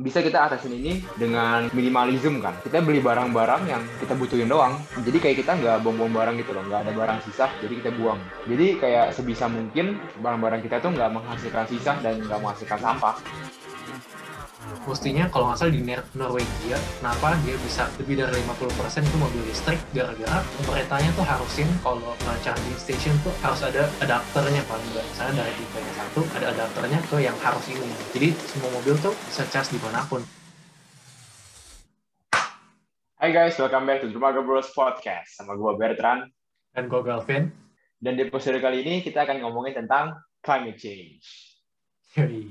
bisa kita atasin ini dengan minimalism kan. Kita beli barang-barang yang kita butuhin doang. Jadi kayak kita nggak buang-buang barang gitu loh, nggak ada barang sisa, jadi kita buang. Jadi kayak sebisa mungkin barang-barang kita tuh nggak menghasilkan sisa dan nggak menghasilkan sampah mestinya kalau nggak salah di Norwegia kenapa dia bisa lebih dari 50% itu mobil listrik gara-gara pemerintahnya tuh harusin kalau charging station tuh harus ada adapternya paling nggak misalnya dari tipe yang satu ada adapternya ke yang harus ini. Jadi semua mobil tuh bisa charge di mana pun. Hai guys, welcome back to Dermaga Bros Podcast. Sama gue Bertrand. Dan gue Galvin. Dan di episode kali ini kita akan ngomongin tentang climate change.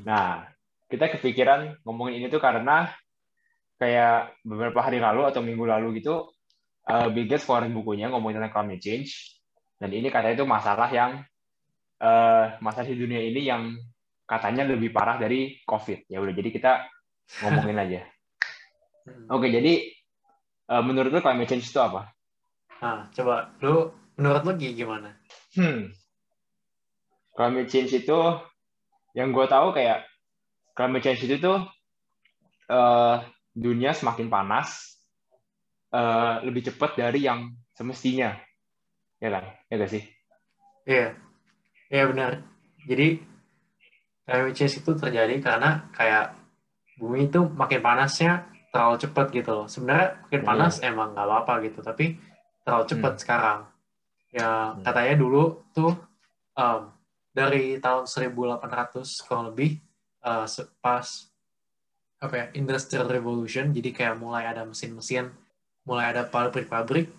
Nah, kita kepikiran ngomongin ini tuh karena kayak beberapa hari lalu atau minggu lalu gitu uh, Bill Gates keluarin bukunya ngomongin tentang climate change dan ini katanya itu masalah yang uh, masalah di dunia ini yang katanya lebih parah dari COVID. Ya udah jadi kita ngomongin aja. Hmm. Oke, jadi uh, menurut lu climate change itu apa? Nah, coba lu menurut lu gimana? Hmm. Climate change itu yang gue tahu kayak climate change itu tuh uh, dunia semakin panas uh, lebih cepat dari yang semestinya ya kan ya gak sih iya iya benar jadi climate change itu terjadi karena kayak bumi itu makin panasnya terlalu cepat gitu loh sebenarnya makin iya. panas yeah. emang nggak apa-apa gitu tapi terlalu cepat hmm. sekarang ya hmm. katanya dulu tuh um, dari tahun 1800 kurang lebih uh, pas apa ya industrial revolution jadi kayak mulai ada mesin-mesin mulai ada pabrik-pabrik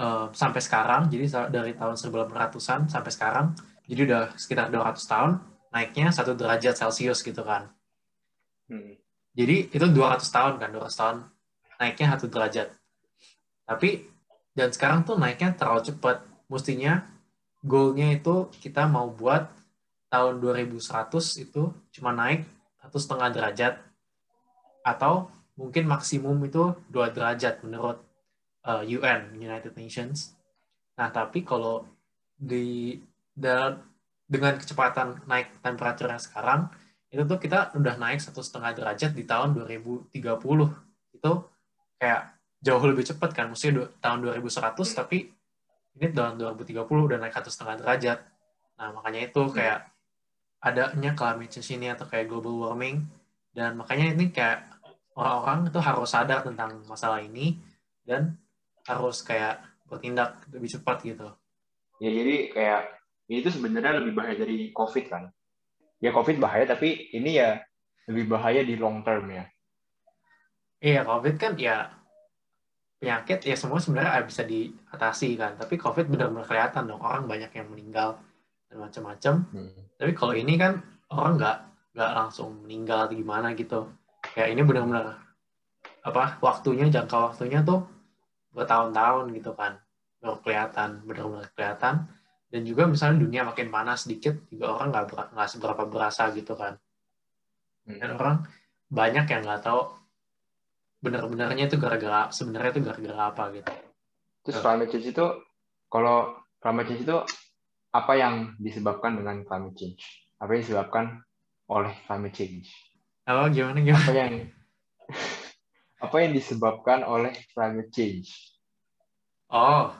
uh, sampai sekarang. Jadi dari tahun 1800-an sampai sekarang jadi udah sekitar 200 tahun naiknya satu derajat celcius gitu kan. Hmm. jadi itu 200 tahun kan 200 tahun naiknya satu derajat. Tapi dan sekarang tuh naiknya terlalu cepat. Mestinya goalnya itu kita mau buat tahun 2100 itu cuma naik satu setengah derajat atau mungkin maksimum itu dua derajat menurut uh, eh, UN United Nations. Nah tapi kalau di dengan kecepatan naik temperaturnya sekarang itu tuh kita udah naik satu setengah derajat di tahun 2030 itu kayak jauh lebih cepat kan mesti tahun 2100 tapi ini tahun 2030 udah naik satu setengah derajat nah makanya itu kayak adanya climate change ini atau kayak global warming dan makanya ini kayak orang-orang itu harus sadar tentang masalah ini dan harus kayak bertindak lebih cepat gitu. Ya jadi kayak ini tuh sebenarnya lebih bahaya dari COVID kan. Ya COVID bahaya tapi ini ya lebih bahaya di long term ya. Iya COVID kan ya penyakit ya semua sebenarnya bisa diatasi kan. Tapi COVID benar-benar kelihatan dong orang banyak yang meninggal dan macam-macam. Hmm. Tapi kalau ini kan orang nggak nggak langsung meninggal atau gimana gitu. Kayak ini benar-benar apa waktunya jangka waktunya tuh bertahun-tahun gitu kan baru kelihatan benar-benar kelihatan dan juga misalnya dunia makin panas sedikit juga orang nggak nggak seberapa berasa gitu kan hmm. dan orang banyak yang nggak tahu benar-benarnya itu gara-gara sebenarnya itu gara-gara apa gitu terus climate change itu kalau climate change itu apa yang disebabkan dengan climate change? Apa yang disebabkan oleh climate change? Oh, gimana gimana? Apa yang apa yang disebabkan oleh climate change? Oh,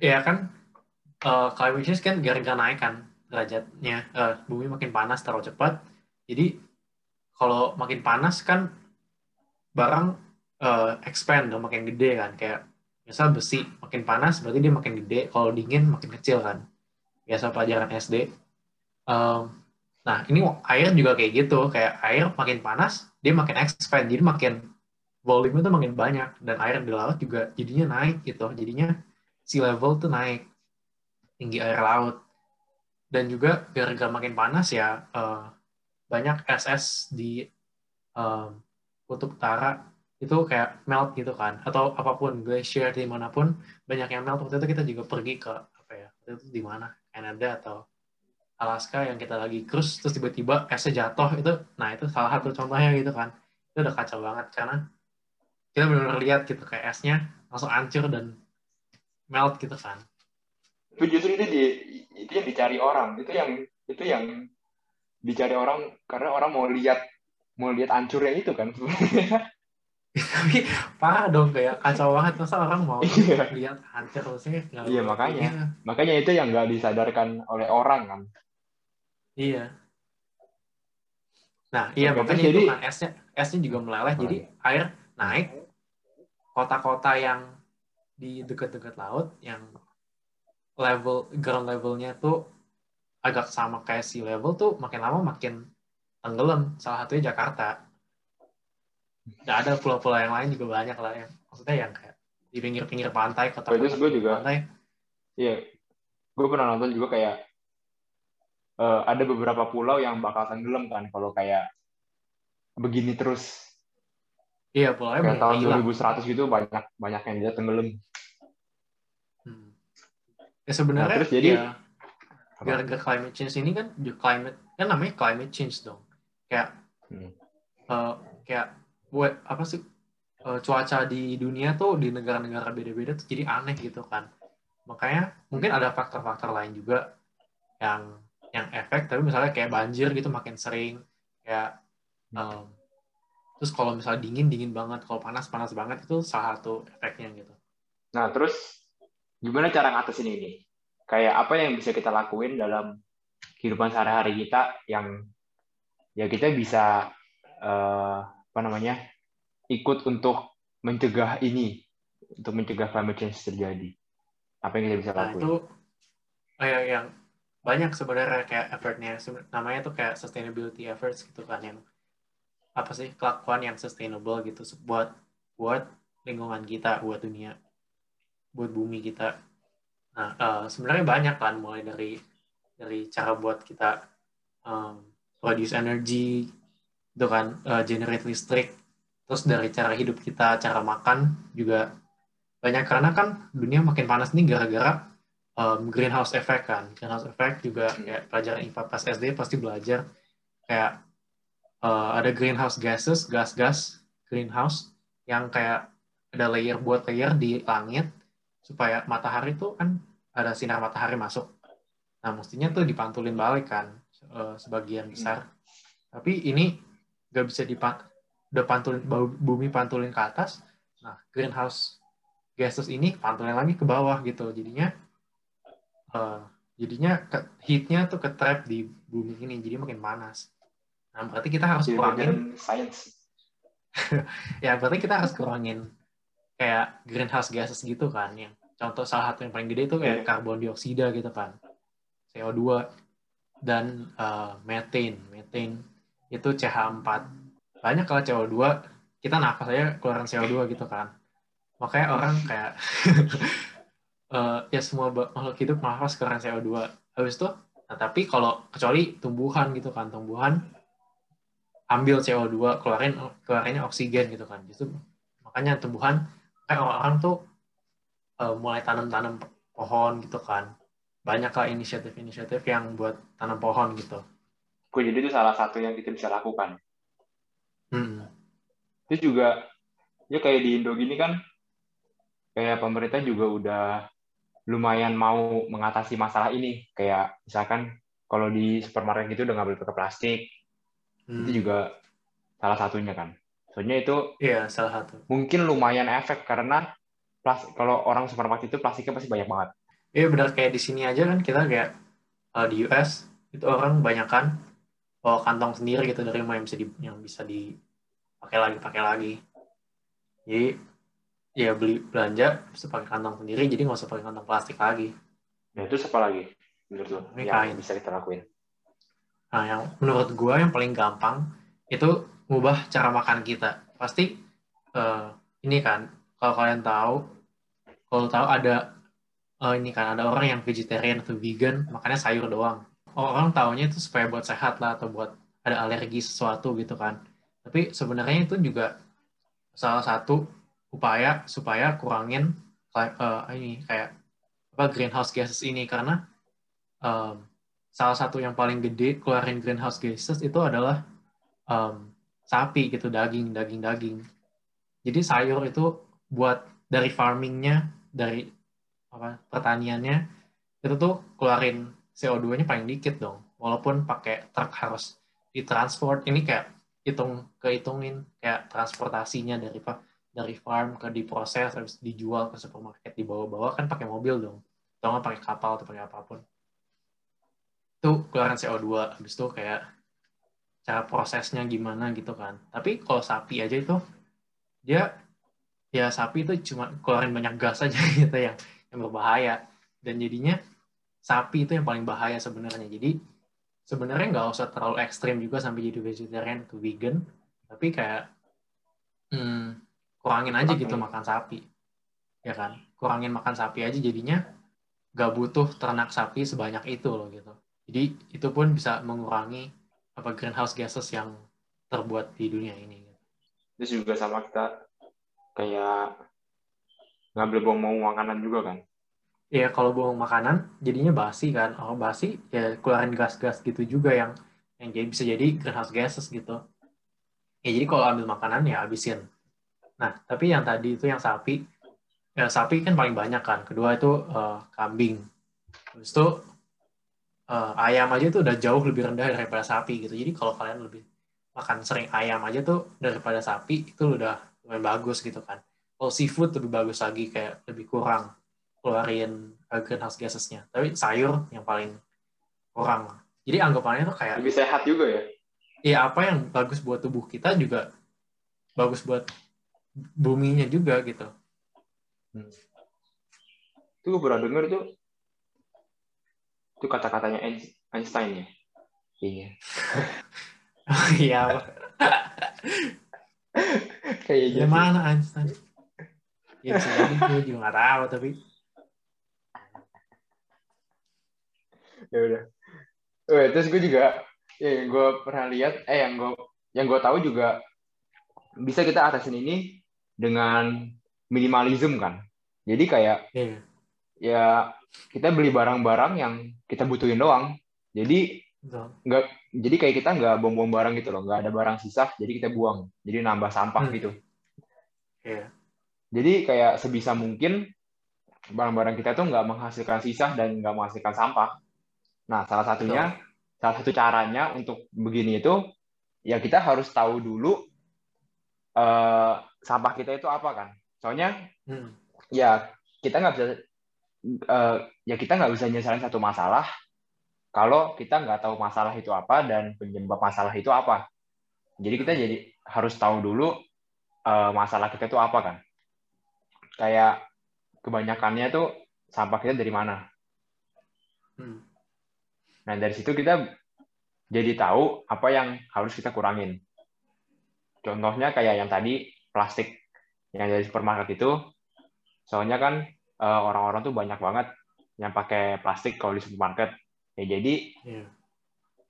ya kan uh, climate change kan gara-gara naik kan derajatnya uh, bumi makin panas terlalu cepat. Jadi kalau makin panas kan barang uh, expand makin gede kan kayak misal besi makin panas berarti dia makin gede kalau dingin makin kecil kan biasa pelajaran SD. Um, nah ini air juga kayak gitu, kayak air makin panas dia makin expand, jadi makin volume itu makin banyak. Dan air di laut juga jadinya naik gitu, jadinya sea level tuh naik. Tinggi air laut. Dan juga gara-gara makin panas ya uh, banyak SS di um, kutub utara itu kayak melt gitu kan. Atau apa pun glacier di mana pun banyak yang melt. Waktu itu kita juga pergi ke apa ya waktu itu di mana Canada atau Alaska yang kita lagi cruise terus tiba-tiba esnya jatuh itu nah itu salah satu contohnya gitu kan. Itu udah kacau banget karena kita benar-benar lihat gitu kayak esnya langsung hancur dan melt gitu kan. Tapi justru itu di, itu yang dicari orang. Itu yang itu yang dicari orang karena orang mau lihat mau lihat hancurnya itu kan tapi parah dong kayak kacau banget. Masa orang mau iya. lihat hancur sih? Iya makanya. Iya. makanya itu yang nggak disadarkan oleh orang kan. Iya. Nah iya makanya jadi, itu kan esnya esnya juga meleleh. Hmm. jadi air naik. Kota-kota yang di dekat-dekat laut yang level ground levelnya tuh agak sama kayak sea level tuh makin lama makin tenggelam. Salah satunya Jakarta nggak ada pulau-pulau yang lain juga banyak lah yang maksudnya yang kayak di pinggir-pinggir pantai kota kota gue juga pantai. Iya. Gue pernah nonton juga kayak uh, ada beberapa pulau yang bakal tenggelam kan kalau kayak begini terus. Iya pulau kayak tahun hilang. 2100 gitu banyak banyak yang dia tenggelam. Hmm. ya sebenarnya nah, terus jadi ya, gara-gara climate change ini kan climate kan namanya climate change dong. Kayak hmm. uh, kayak buat apa sih uh, cuaca di dunia tuh di negara-negara beda-beda tuh jadi aneh gitu kan. Makanya mungkin ada faktor-faktor lain juga yang yang efek tapi misalnya kayak banjir gitu makin sering kayak um, terus kalau misalnya dingin dingin banget kalau panas panas banget itu salah satu efeknya gitu. Nah terus gimana cara ngatasin ini? Kayak apa yang bisa kita lakuin dalam kehidupan sehari-hari kita yang ya kita bisa uh, apa namanya ikut untuk mencegah ini untuk mencegah climate change terjadi. Apa yang kita bisa lakukan nah, itu kayak yang banyak sebenarnya kayak effortnya. Namanya tuh kayak sustainability efforts gitu kan yang apa sih kelakuan yang sustainable gitu buat buat lingkungan kita buat dunia buat bumi kita. Nah uh, sebenarnya banyak kan mulai dari dari cara buat kita um, produce energy itu kan uh, generate listrik. Terus dari cara hidup kita cara makan juga banyak. Karena kan dunia makin panas nih gara-gara um, greenhouse effect kan. Greenhouse effect juga kayak pelajaran IPA pas SD pasti belajar. Kayak uh, ada greenhouse gases gas-gas greenhouse yang kayak ada layer buat layer di langit supaya matahari tuh kan ada sinar matahari masuk. Nah mestinya tuh dipantulin balik kan uh, sebagian besar. Tapi ini gak bisa dipat udah pantulin bumi pantulin ke atas. Nah greenhouse gases ini pantulin lagi ke bawah gitu. Jadinya uh, jadinya ke, heatnya tuh ke trap di bumi ini jadi makin panas. Nah berarti kita harus kurangin science. Ya berarti kita harus kurangin kayak greenhouse gases gitu kan yang contoh salah satu yang paling gede itu kayak yeah. karbon dioksida gitu kan CO2 dan uh, methane. Methane itu CH4 banyak kalau CO2 kita nafas aja keluaran CO2 gitu kan. Makanya orang kayak uh, ya semua makhluk hidup nafas keluaran CO2 habis itu nah tapi kalau kecuali tumbuhan gitu kan tumbuhan ambil CO2 keluarin keluarinnya oksigen gitu kan. Justru makanya tumbuhan kayak orang-orang tuh uh, mulai tanam-tanam pohon gitu kan. Banyak lah inisiatif-inisiatif yang buat tanam pohon gitu Gue jadi itu salah satu yang kita bisa lakukan. Hmm. Itu juga, ya kayak di Indo gini kan, kayak pemerintah juga udah lumayan mau mengatasi masalah ini. Kayak misalkan kalau di supermarket gitu udah nggak boleh pakai plastik, hmm. itu juga salah satunya kan. Soalnya itu iya salah satu. Mungkin lumayan efek karena plas kalau orang supermarket itu plastiknya pasti banyak banget. Iya benar kayak di sini aja kan kita kayak uh, di US itu orang banyak kan bawa kantong sendiri gitu dari rumah yang bisa di, yang bisa dipakai lagi pakai lagi. Jadi ya beli belanja bisa pakai kantong sendiri jadi nggak usah pakai kantong plastik lagi. Nah itu apa lagi? Menurut lo yang kain. bisa kita lakuin? Nah yang menurut gua yang paling gampang itu ngubah cara makan kita. Pasti uh, ini kan kalau kalian tahu kalau tahu ada uh, ini kan ada orang yang vegetarian atau vegan makannya sayur doang orang taunya itu supaya buat sehat lah atau buat ada alergi sesuatu gitu kan. Tapi sebenarnya itu juga salah satu upaya supaya kurangin uh, ini kayak apa greenhouse gases ini. Karena um, salah satu yang paling gede keluarin greenhouse gases itu adalah um, sapi gitu daging daging daging. Jadi sayur itu buat dari farmingnya dari apa pertaniannya itu tuh keluarin CO2-nya paling dikit dong. Walaupun pakai truk harus ditransport, ini kayak hitung kehitungin kayak transportasinya dari dari farm ke diproses harus dijual ke supermarket di bawah-bawah kan pakai mobil dong. Atau nggak pakai kapal atau pakai apa pun. Itu keluaran CO2 habis itu kayak cara prosesnya gimana gitu kan. Tapi kalau sapi aja itu dia ya sapi itu cuma keluarin banyak gas aja gitu yang yang berbahaya. Dan jadinya sapi itu yang paling bahaya sebenarnya. Jadi sebenarnya nggak usah terlalu ekstrim juga sampai jadi vegetarian atau vegan. Tapi kayak hmm, kurangin aja gitu makan sapi. Ya kan? Kurangin makan sapi aja jadinya nggak butuh ternak sapi sebanyak itu loh gitu. Jadi itu pun bisa mengurangi apa greenhouse gases yang terbuat di dunia ini. Terus juga sama kita kayak ngambil buang-buang makanan juga kan ya kalau buang makanan jadinya basi kan. Oh basi ya keluarin gas-gas gitu juga yang yang jadi bisa jadi greenhouse gases gitu. Ya jadi kalau ambil makanan ya habisin. Nah tapi yang tadi itu yang sapi. Ya sapi kan paling banyak kan. Kedua itu uh, kambing. Terus itu uh, ayam aja tuh udah jauh lebih rendah daripada sapi gitu. Jadi kalau kalian lebih makan sering ayam aja tuh daripada sapi itu udah lumayan bagus gitu kan. Kalau seafood lebih bagus lagi kayak lebih kurang keluarin uh, greenhouse gasesnya. Tapi sayur yang paling kurang. Jadi anggapannya tuh kayak lebih sehat juga ya. Iya apa yang bagus buat tubuh kita juga bagus buat buminya juga gitu. Hmm. Itu gue pernah denger tuh itu kata-katanya Einstein ya. Iya. iya. Kayaknya. Gimana Einstein? Ya gue juga gak tahu tapi ya udah oh, terus gue juga ya yang gue pernah lihat eh yang gue yang gue tahu juga bisa kita atasin ini dengan minimalism kan jadi kayak yeah. ya kita beli barang-barang yang kita butuhin doang jadi nggak jadi kayak kita nggak buang-buang barang gitu loh nggak ada barang sisa jadi kita buang jadi nambah sampah hmm. gitu yeah. jadi kayak sebisa mungkin barang-barang kita tuh nggak menghasilkan sisa dan nggak menghasilkan sampah Nah, salah satunya, Betul. salah satu caranya untuk begini itu, ya kita harus tahu dulu uh, sampah kita itu apa kan. Soalnya, hmm. ya kita nggak bisa, uh, ya kita nggak bisa nyelesain satu masalah kalau kita nggak tahu masalah itu apa dan penyebab masalah itu apa. Jadi kita hmm. jadi harus tahu dulu uh, masalah kita itu apa kan. Kayak kebanyakannya tuh sampah kita dari mana. Hmm. Nah, dari situ kita jadi tahu apa yang harus kita kurangin. Contohnya kayak yang tadi, plastik yang dari supermarket itu, soalnya kan eh, orang-orang tuh banyak banget yang pakai plastik kalau di supermarket. Ya, jadi yeah.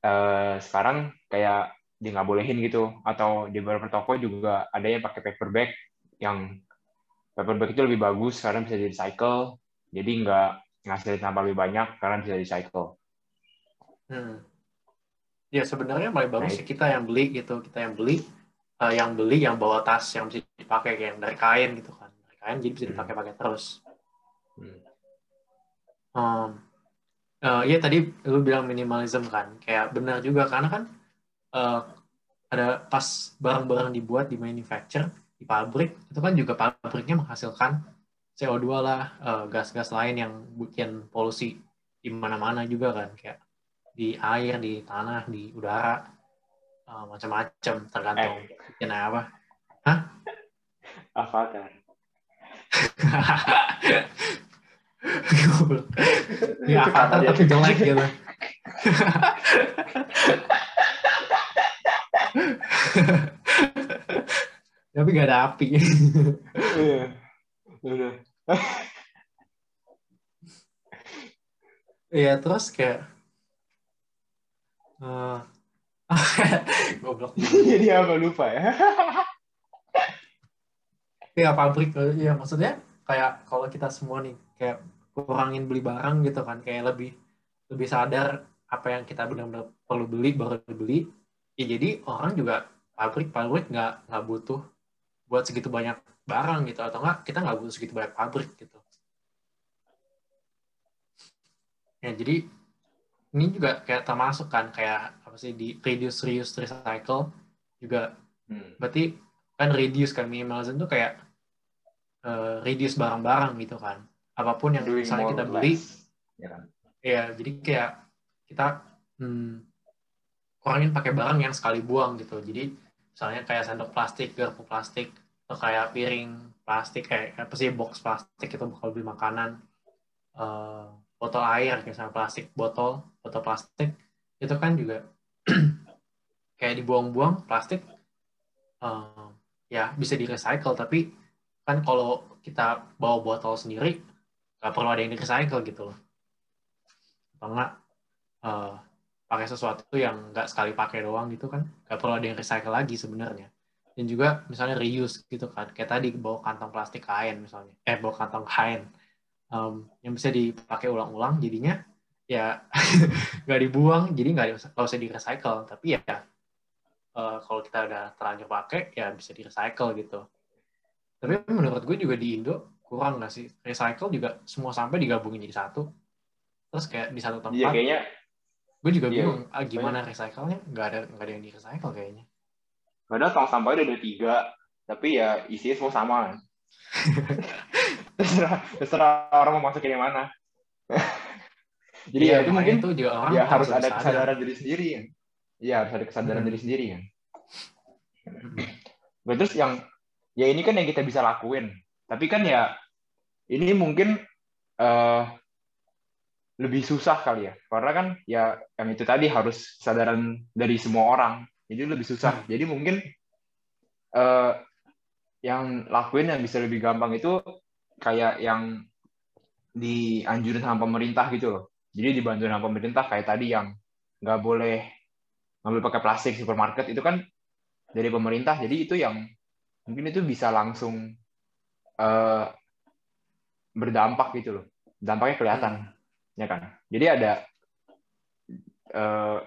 eh, sekarang kayak dia nggak bolehin gitu. Atau di beberapa toko juga ada yang pakai paper bag, yang paper bag itu lebih bagus karena bisa di recycle, jadi nggak ngasih sampah lebih banyak karena bisa di recycle. Hmm. Ya sebenarnya paling bagus sih kita yang beli gitu, kita yang beli, uh, yang beli yang bawa tas yang bisa dipakai kayak yang dari kain gitu kan, dari kain jadi bisa dipakai-pakai terus. Hmm. Um, uh, iya tadi lu bilang minimalism kan, kayak benar juga karena kan uh, ada pas barang-barang dibuat di manufacture di pabrik itu kan juga pabriknya menghasilkan CO2 lah, gas-gas uh, lain yang bikin polusi di mana-mana juga kan kayak di air, di tanah, di udara, uh, macam-macam tergantung eh. bikin apa. Hah? Avatar. ya Avatar tapi jelek gitu. tapi gak ada api. Iya. Udah. Iya, terus kayak Uh, goblok. Jadi apa? Lupa ya? ya pabrik. Ya maksudnya kayak kalau kita semua nih kayak kurangin beli barang gitu kan kayak lebih lebih sadar apa yang kita benar-benar perlu beli baru beli ya jadi orang juga pabrik pabrik nggak nggak butuh buat segitu banyak barang gitu. Atau enggak kita nggak butuh segitu banyak pabrik gitu. Ya jadi ini juga kayak termasuk kan kayak apa sih di reduce reuse recycle juga. Hmm. berarti kan reduce kan minimalism tuh kayak uh, reduce barang-barang gitu kan. Apa pun yang Doing misalnya kita beli ya kan? ya jadi kayak kita hmm, kurangin pakai barang yang sekali buang gitu. Jadi misalnya kayak sendok plastik garpu plastik atau kayak piring plastik kayak apa sih box plastik itu bakal beli makanan. Uh, botol air misalnya plastik botol botol plastik itu kan juga kayak dibuang-buang plastik uh, ya bisa di recycle tapi kan kalau kita bawa botol sendiri nggak perlu ada yang di recycle gitu loh. Atau enggak uh, pakai sesuatu yang nggak sekali pakai doang gitu kan nggak perlu ada yang recycle lagi sebenarnya. Dan juga misalnya reuse gitu kan kayak tadi bawa kantong plastik kain misalnya eh bawa kantong kain um, yang bisa dipakai ulang-ulang jadinya ya nggak dibuang jadi nggak usah di recycle tapi ya uh, kalau kita udah terlanjur pakai ya bisa di recycle gitu. Tapi menurut gue juga di Indo kurang nggak sih? Recycle juga semua sampah digabungin jadi satu. Terus kayak di satu tempat iya, kayaknya gue juga iya, bingung ah, gimana recycle-nya? Nggak ada nggak ada yang di recycle kayaknya. Padahal tong sampahnya udah ada tiga, tapi ya isinya semua sama. terserah, terserah orang mau masukin yang mana. Jadi ya, ya itu mungkin itu juga orang ya harus ada sadar. kesadaran diri sendiri ya. Iya harus ada kesadaran hmm. diri sendiri kan. Hmm. Terus yang ya ini kan yang kita bisa lakuin. Tapi kan ya ini mungkin uh, lebih susah kali ya. Karena kan ya yang itu tadi harus kesadaran dari semua orang jadi lebih susah hmm. jadi mungkin uh, yang lakuin yang bisa lebih gampang itu kayak yang dianjurin sama pemerintah gitu loh. Jadi dibantu sama pemerintah kayak tadi yang nggak boleh ngambil pakai plastik supermarket itu kan dari pemerintah. Jadi itu yang mungkin itu bisa langsung uh, berdampak gitu loh. Dampaknya kelihatan ya kan? Jadi ada uh,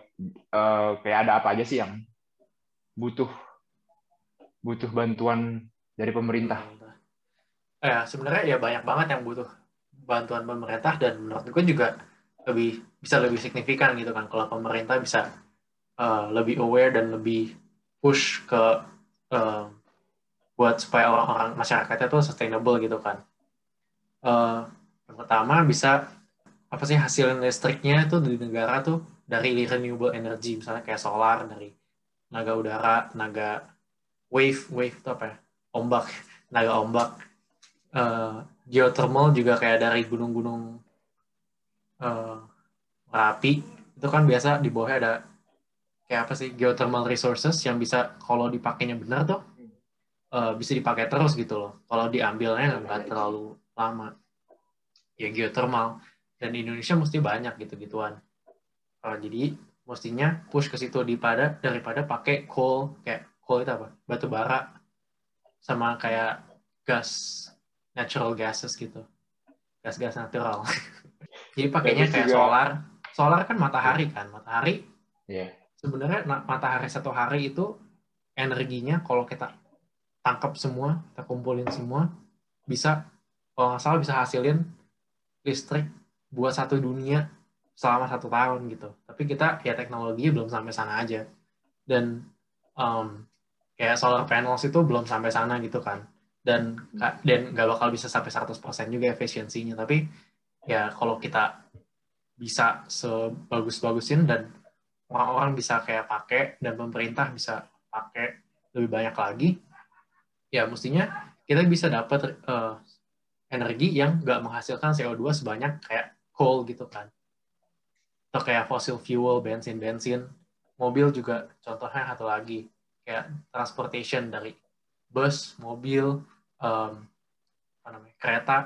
uh, kayak ada apa aja sih yang butuh butuh bantuan dari pemerintah. Ya sebenarnya ya banyak banget yang butuh bantuan pemerintah dan menurut gue juga lebih bisa lebih signifikan gitu kan kalau pemerintah bisa uh, lebih aware dan lebih push ke uh, buat supaya orang-orang masyarakatnya tuh sustainable gitu kan. Uh, yang pertama bisa apa sih hasil listriknya tuh di negara tuh dari renewable energy misalnya kayak solar dari tenaga udara, tenaga wave, wave itu apa ya? Ombak, tenaga ombak. Uh, geothermal juga kayak dari gunung-gunung uh, Merapi itu kan biasa di bawahnya ada kayak apa sih geothermal resources yang bisa kalau dipakainya benar tuh uh, bisa dipakai terus gitu loh. Kalau diambilnya nggak terlalu lama. Ya geothermal dan di Indonesia mesti banyak gitu-gituan. Uh, jadi mestinya push ke situ daripada daripada pakai coal kayak coal itu apa batu bara sama kayak gas natural gases gitu gas-gas natural jadi pakainya kayak juga... solar solar kan matahari kan matahari yeah. sebenarnya matahari satu hari itu energinya kalau kita tangkap semua kita kumpulin semua bisa kalau nggak salah bisa hasilin listrik buat satu dunia selama satu tahun gitu. Tapi kita ya teknologi belum sampai sana aja. Dan um, kayak solar panels itu belum sampai sana gitu kan. Dan dan nggak bakal bisa sampai 100% juga efisiensinya. Tapi ya kalau kita bisa sebagus-bagusin dan orang-orang bisa kayak pakai dan pemerintah bisa pakai lebih banyak lagi, ya mestinya kita bisa dapat uh, energi yang nggak menghasilkan CO2 sebanyak kayak coal gitu kan atau kayak fossil fuel, bensin-bensin. Mobil juga contohnya satu lagi, kayak transportation dari bus, mobil, um, apa namanya, kereta,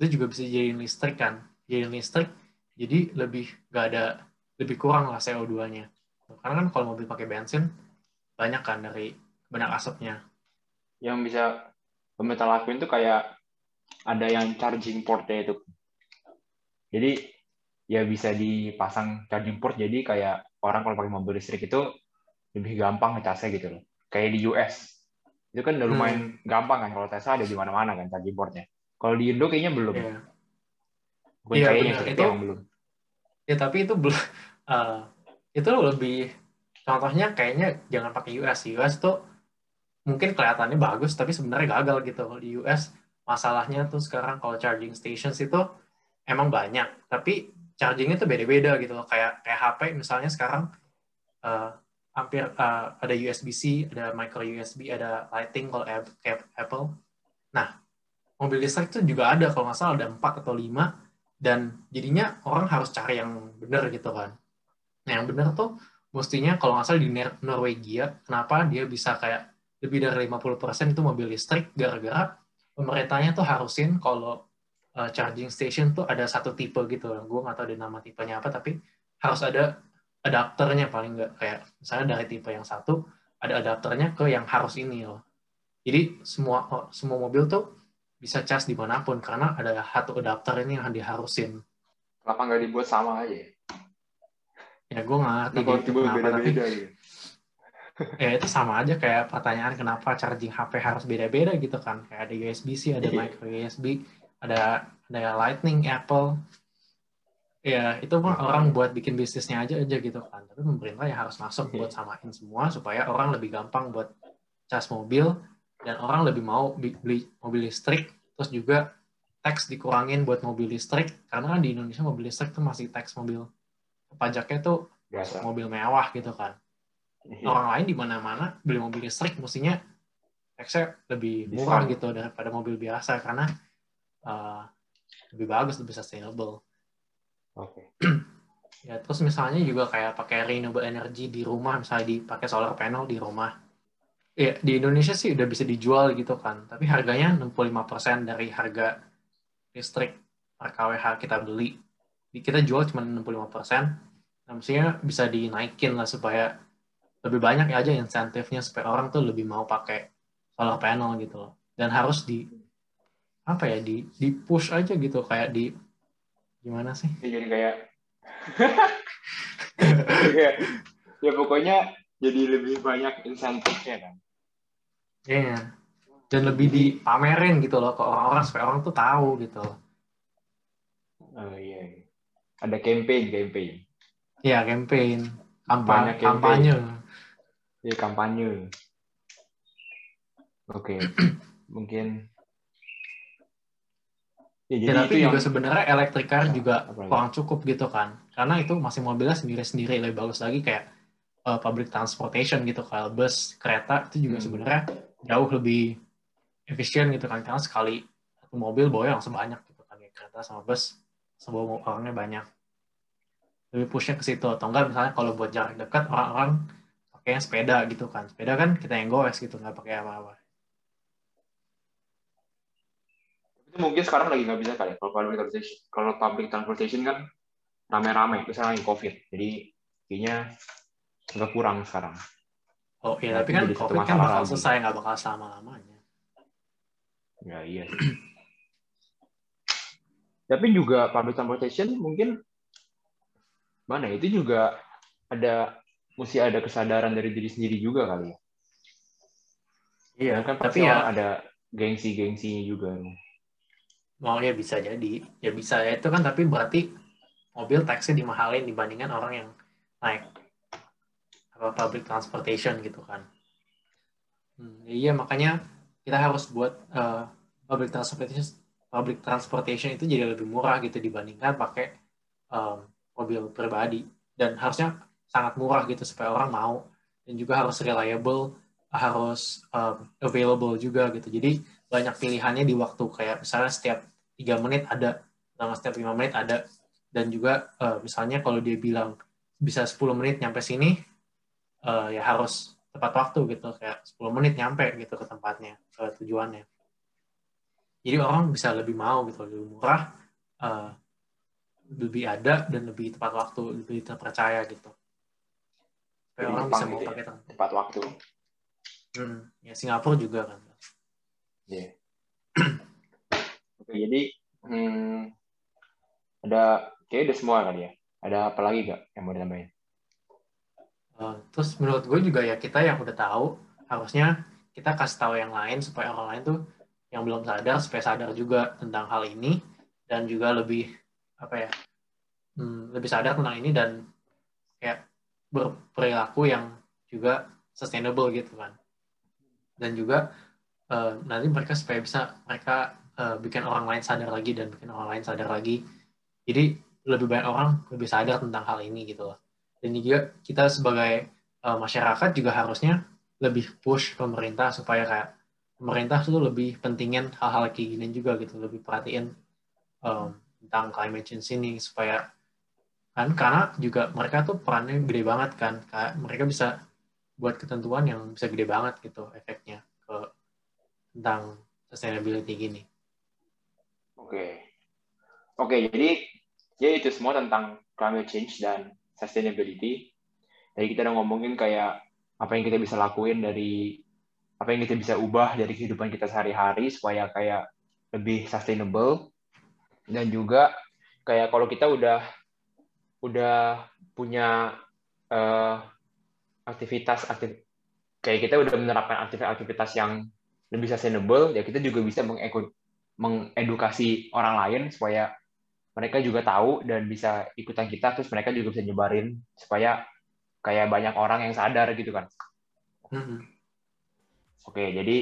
itu juga bisa jadi listrik kan. Jadi listrik, jadi lebih gak ada, lebih kurang lah CO2-nya. Karena kan kalau mobil pakai bensin, banyak kan dari banyak asapnya. Yang bisa pemerintah lakuin tuh kayak ada yang charging portnya itu. Jadi ya bisa dipasang charging port jadi kayak orang kalau pakai mobil listrik itu lebih gampang ngecasnya gitu loh. Kayak di US. Itu kan udah lumayan hmm. gampang kan kalau Tesla ada di mana-mana kan charging portnya. Kalau di Indo kayaknya belum. Iya, yeah. kayaknya itu, belum. Ya tapi itu belum uh, itu lebih contohnya kayaknya jangan pakai US US tuh mungkin kelihatannya bagus tapi sebenarnya gagal gitu di US masalahnya tuh sekarang kalau charging stations itu emang banyak tapi chargingnya tuh beda-beda gitu loh kayak kayak HP misalnya sekarang uh, hampir uh, ada USB-C ada micro USB ada Lightning kalau Apple nah mobil listrik itu juga ada kalau nggak salah ada empat atau lima dan jadinya orang harus cari yang benar gitu kan nah yang benar tuh mestinya kalau nggak salah di Norwegia kenapa dia bisa kayak lebih dari 50% itu mobil listrik gara-gara pemerintahnya tuh harusin kalau uh, charging station tuh ada satu tipe gitu. Gue nggak tahu di nama tipenya apa, tapi harus ada adapternya paling nggak kayak misalnya dari tipe yang satu ada adapternya ke yang harus ini loh. Jadi semua semua mobil tuh bisa cas di mana pun karena ada satu adapter ini yang diharusin. Kenapa nggak dibuat sama aja? Ya gue nggak ngerti. Kenapa beda-beda gitu ya itu sama aja kayak pertanyaan kenapa charging HP harus beda-beda gitu kan kayak ada USB-C ada iya. micro USB ada ada Lightning Apple ya itu mah orang buat bikin bisnisnya aja aja gitu kan. Tapi pemerintah ya harus masuk buat samain semua supaya orang lebih gampang buat cas mobil dan orang lebih mau beli mobil listrik terus juga tax dikurangin buat mobil listrik. Karena kan di Indonesia mobil listrik tuh masih tax mobil pajaknya tuh Biasa. mobil mewah gitu kan. Iya. orang lain di mana-mana beli mobil listrik mestinya taxnya lebih murah gitu daripada mobil biasa. Karena uh, lebih bagus lebih sustainable. Oke. Okay. ya terus misalnya juga kayak pakai renewable energy di rumah misalnya dipakai solar panel di rumah. Ya, di Indonesia sih udah bisa dijual gitu kan, tapi harganya 65% dari harga listrik per kWh kita beli. Kita jual cuma 65%, nah, mestinya bisa dinaikin lah supaya lebih banyak aja insentifnya supaya orang tuh lebih mau pakai solar panel gitu loh. Dan harus di apa ya di di push aja gitu kayak di gimana sih? Ya, jadi kayak ya pokoknya jadi lebih banyak insentifnya kan. Iya. Yeah. Dan lebih dipamerin gitu loh ke orang-orang supaya orang tuh tahu gitu. Oh iya. iya. Ada campaign, campaign. Iya, campaign. Kampanye, kampanye. Iya kampanye. Oke, okay. mungkin. Ya, jadi ya, tapi itu juga yang... sebenarnya electric car nah, juga kurang cukup gitu kan, karena itu masih mobilnya sendiri-sendiri lebih bagus lagi kayak uh, public transportation gitu, kayak bus, kereta itu juga hmm. sebenarnya jauh lebih efisien gitu kan, karena sekali satu mobil bawa langsung banyak gitu kan, kayak kereta sama bus, semua orangnya banyak. Lebih pushnya ke situ. Atau enggak misalnya kalau buat jarak dekat orang-orang kayak sepeda gitu kan. Sepeda kan kita yang goes gitu nggak pakai apa-apa itu mungkin sekarang lagi nggak bisa kali ya. kalau public transportation kalau public transportation kan rame-rame misalnya lagi covid jadi kayaknya nggak kurang sekarang oh iya tapi kan covid kan bakal lagi. selesai nggak bakal sama lamanya ya iya tapi juga public transportation mungkin mana itu juga ada mesti ada kesadaran dari diri sendiri juga kali ya. Iya, kan tapi ya ada gengsi-gengsinya juga. Mau ya bisa jadi, ya bisa ya itu kan tapi berarti mobil taksi dimahalin dibandingkan orang yang naik apa public transportation gitu kan. Hmm, iya makanya kita harus buat uh, public transportation public transportation itu jadi lebih murah gitu dibandingkan pakai um, mobil pribadi. Dan harusnya sangat murah gitu supaya orang mau. Dan juga harus reliable harus um, available juga gitu. Jadi banyak pilihannya di waktu kayak misalnya setiap tiga menit ada sama setiap lima menit ada. Dan juga uh, misalnya kalau dia bilang bisa 10 menit nyampe sini uh, ya harus tepat waktu gitu. Kayak 10 menit nyampe gitu ke tempatnya ke tujuannya. Jadi orang bisa lebih mau gitu lebih murah uh, lebih ada dan lebih tepat waktu lebih terpercaya gitu. Supaya orang bisa mau gitu ya, pakai ya, tepat waktu hmm, ya Singapura juga kan. Yeah. oke jadi hmm, ada kayak udah semua kali ya. Ada apa lagi gak yang mau ditambahin? Uh, terus menurut gue juga ya kita yang udah tahu harusnya kita kasih tahu yang lain supaya orang lain tuh yang belum sadar supaya sadar juga tentang hal ini dan juga lebih apa ya hmm, lebih sadar tentang ini dan kayak berperilaku yang juga sustainable gitu kan dan juga uh, nanti mereka supaya bisa mereka uh, bikin orang lain sadar lagi dan bikin orang lain sadar lagi. Jadi lebih banyak orang lebih sadar tentang hal ini gitu loh. Dan juga kita sebagai uh, masyarakat juga harusnya lebih push pemerintah supaya kayak pemerintah tuh lebih pentingin hal-hal kayak gini juga gitu. Lebih perhatiin um, tentang climate change ini supaya kan karena juga mereka tuh perannya gede banget kan. Kayak mereka bisa buat ketentuan yang bisa gede banget gitu efeknya ke tentang sustainability gini. Oke. Okay. Oke, okay, jadi ya itu semua tentang climate change dan sustainability. Jadi kita udah ngomongin kayak apa yang kita bisa lakuin dari apa yang kita bisa ubah dari kehidupan kita sehari-hari supaya kayak lebih sustainable dan juga kayak kalau kita udah udah punya uh, aktivitas aktif kayak kita udah menerapkan aktivitas-aktivitas yang lebih sustainable ya kita juga bisa mengedukasi orang lain supaya mereka juga tahu dan bisa ikutan kita terus mereka juga bisa nyebarin supaya kayak banyak orang yang sadar gitu kan mm-hmm. oke jadi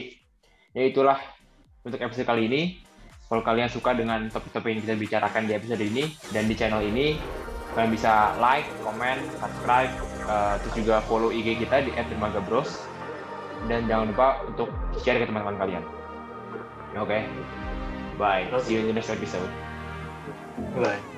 ya itulah untuk episode kali ini kalau kalian suka dengan topik-topik yang kita bicarakan di episode ini dan di channel ini kalian bisa like, comment, subscribe uh, terus juga follow IG kita di @dermagabros dan jangan lupa untuk share ke teman-teman kalian. Oke, okay? bye. See you in the next episode. Bye.